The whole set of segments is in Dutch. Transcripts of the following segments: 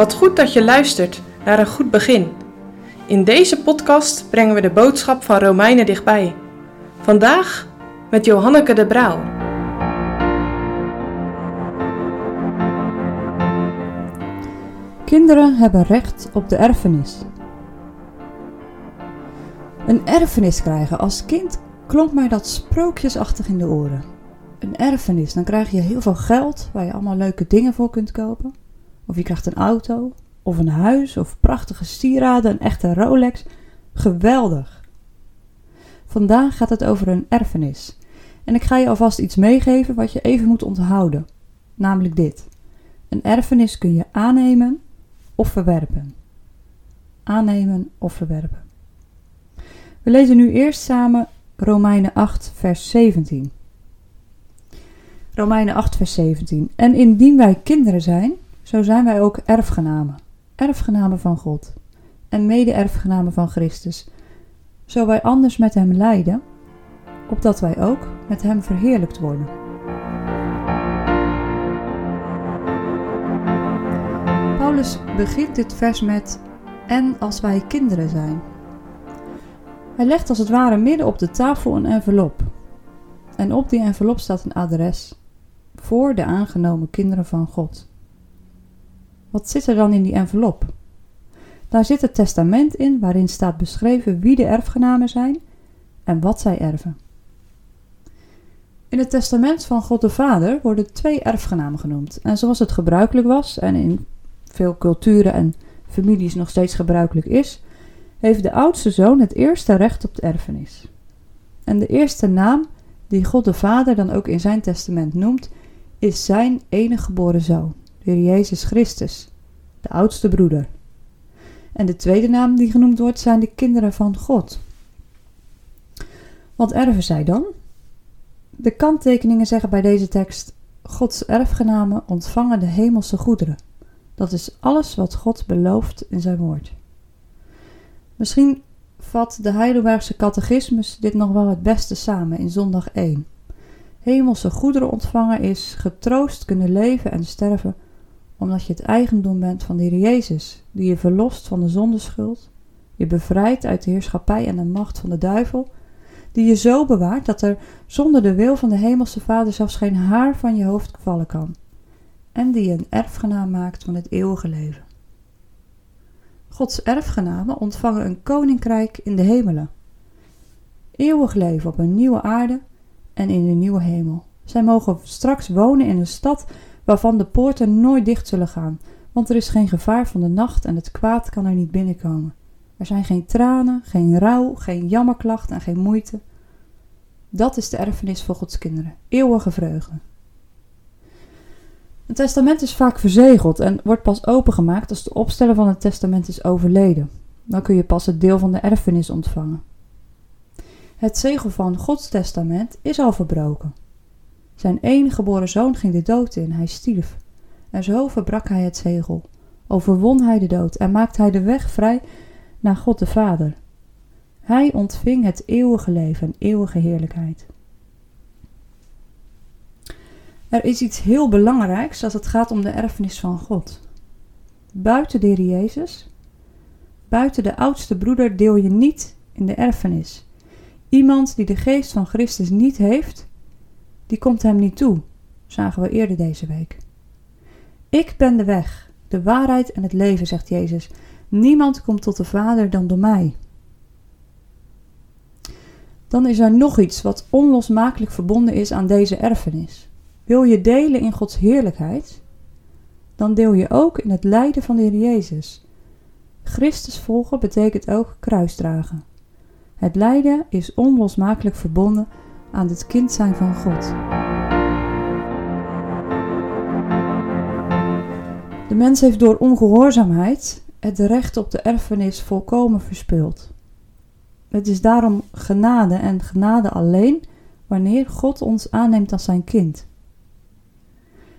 Wat goed dat je luistert naar een goed begin. In deze podcast brengen we de boodschap van Romeinen dichtbij. Vandaag met Johanneke de Brouw. Kinderen hebben recht op de erfenis. Een erfenis krijgen als kind klonk mij dat sprookjesachtig in de oren. Een erfenis, dan krijg je heel veel geld waar je allemaal leuke dingen voor kunt kopen. Of je krijgt een auto, of een huis, of prachtige sieraden, een echte Rolex. Geweldig! Vandaag gaat het over een erfenis. En ik ga je alvast iets meegeven wat je even moet onthouden. Namelijk dit. Een erfenis kun je aannemen of verwerpen. Aannemen of verwerpen. We lezen nu eerst samen Romeinen 8, vers 17. Romeinen 8, vers 17. En indien wij kinderen zijn, zo zijn wij ook erfgenamen. Erfgenamen van God. En mede-erfgenamen van Christus. Zo wij anders met hem lijden, opdat wij ook met hem verheerlijkt worden. Paulus begint dit vers met en als wij kinderen zijn. Hij legt als het ware midden op de tafel een envelop. En op die envelop staat een adres voor de aangenomen kinderen van God. Wat zit er dan in die envelop? Daar zit het testament in waarin staat beschreven wie de erfgenamen zijn en wat zij erven. In het testament van God de Vader worden twee erfgenamen genoemd. En zoals het gebruikelijk was en in veel culturen en families nog steeds gebruikelijk is, heeft de oudste zoon het eerste recht op de erfenis. En de eerste naam die God de Vader dan ook in zijn testament noemt, is zijn enige geboren zoon, Heer Jezus Christus, de oudste broeder. En de tweede naam die genoemd wordt zijn de kinderen van God. Wat erven zij dan? De kanttekeningen zeggen bij deze tekst: Gods erfgenamen ontvangen de hemelse goederen. Dat is alles wat God belooft in zijn woord. Misschien vat de Heidelbergse catechismus dit nog wel het beste samen in zondag 1. Hemelse goederen ontvangen is getroost kunnen leven en sterven, omdat je het eigendom bent van de Heer Jezus, die je verlost van de zondeschuld, je bevrijdt uit de heerschappij en de macht van de duivel, die je zo bewaart dat er zonder de wil van de Hemelse Vader zelfs geen haar van je hoofd vallen kan, en die je een erfgenaam maakt van het eeuwige leven. Gods erfgenamen ontvangen een koninkrijk in de hemelen. Eeuwig leven op een nieuwe aarde en in een nieuwe hemel. Zij mogen straks wonen in een stad waarvan de poorten nooit dicht zullen gaan, want er is geen gevaar van de nacht en het kwaad kan er niet binnenkomen. Er zijn geen tranen, geen rouw, geen jammerklacht en geen moeite. Dat is de erfenis voor Gods kinderen, eeuwige vreugde. Een testament is vaak verzegeld en wordt pas opengemaakt als de opsteller van het testament is overleden. Dan kun je pas het deel van de erfenis ontvangen. Het zegel van Gods testament is al verbroken. Zijn enige geboren zoon ging de dood in, hij stierf. En zo verbrak hij het zegel, overwon hij de dood en maakte hij de weg vrij naar God de Vader. Hij ontving het eeuwige leven en eeuwige heerlijkheid. Er is iets heel belangrijks als het gaat om de erfenis van God. Buiten de Heer Jezus, buiten de oudste broeder, deel je niet in de erfenis. Iemand die de geest van Christus niet heeft, die komt hem niet toe, zagen we eerder deze week. Ik ben de weg, de waarheid en het leven, zegt Jezus. Niemand komt tot de Vader dan door mij. Dan is er nog iets wat onlosmakelijk verbonden is aan deze erfenis. Wil je delen in Gods heerlijkheid? Dan deel je ook in het lijden van de Heer Jezus. Christus volgen betekent ook kruisdragen. Het lijden is onlosmakelijk verbonden aan het kind zijn van God. De mens heeft door ongehoorzaamheid het recht op de erfenis volkomen verspeeld. Het is daarom genade en genade alleen wanneer God ons aanneemt als zijn kind.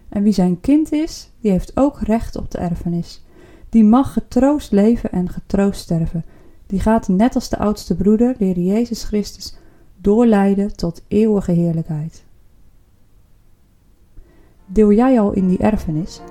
En wie zijn kind is, die heeft ook recht op de erfenis. Die mag getroost leven en getroost sterven. Die gaat net als de oudste broeder, de Heer Jezus Christus, doorleiden tot eeuwige heerlijkheid. Deel jij al in die erfenis?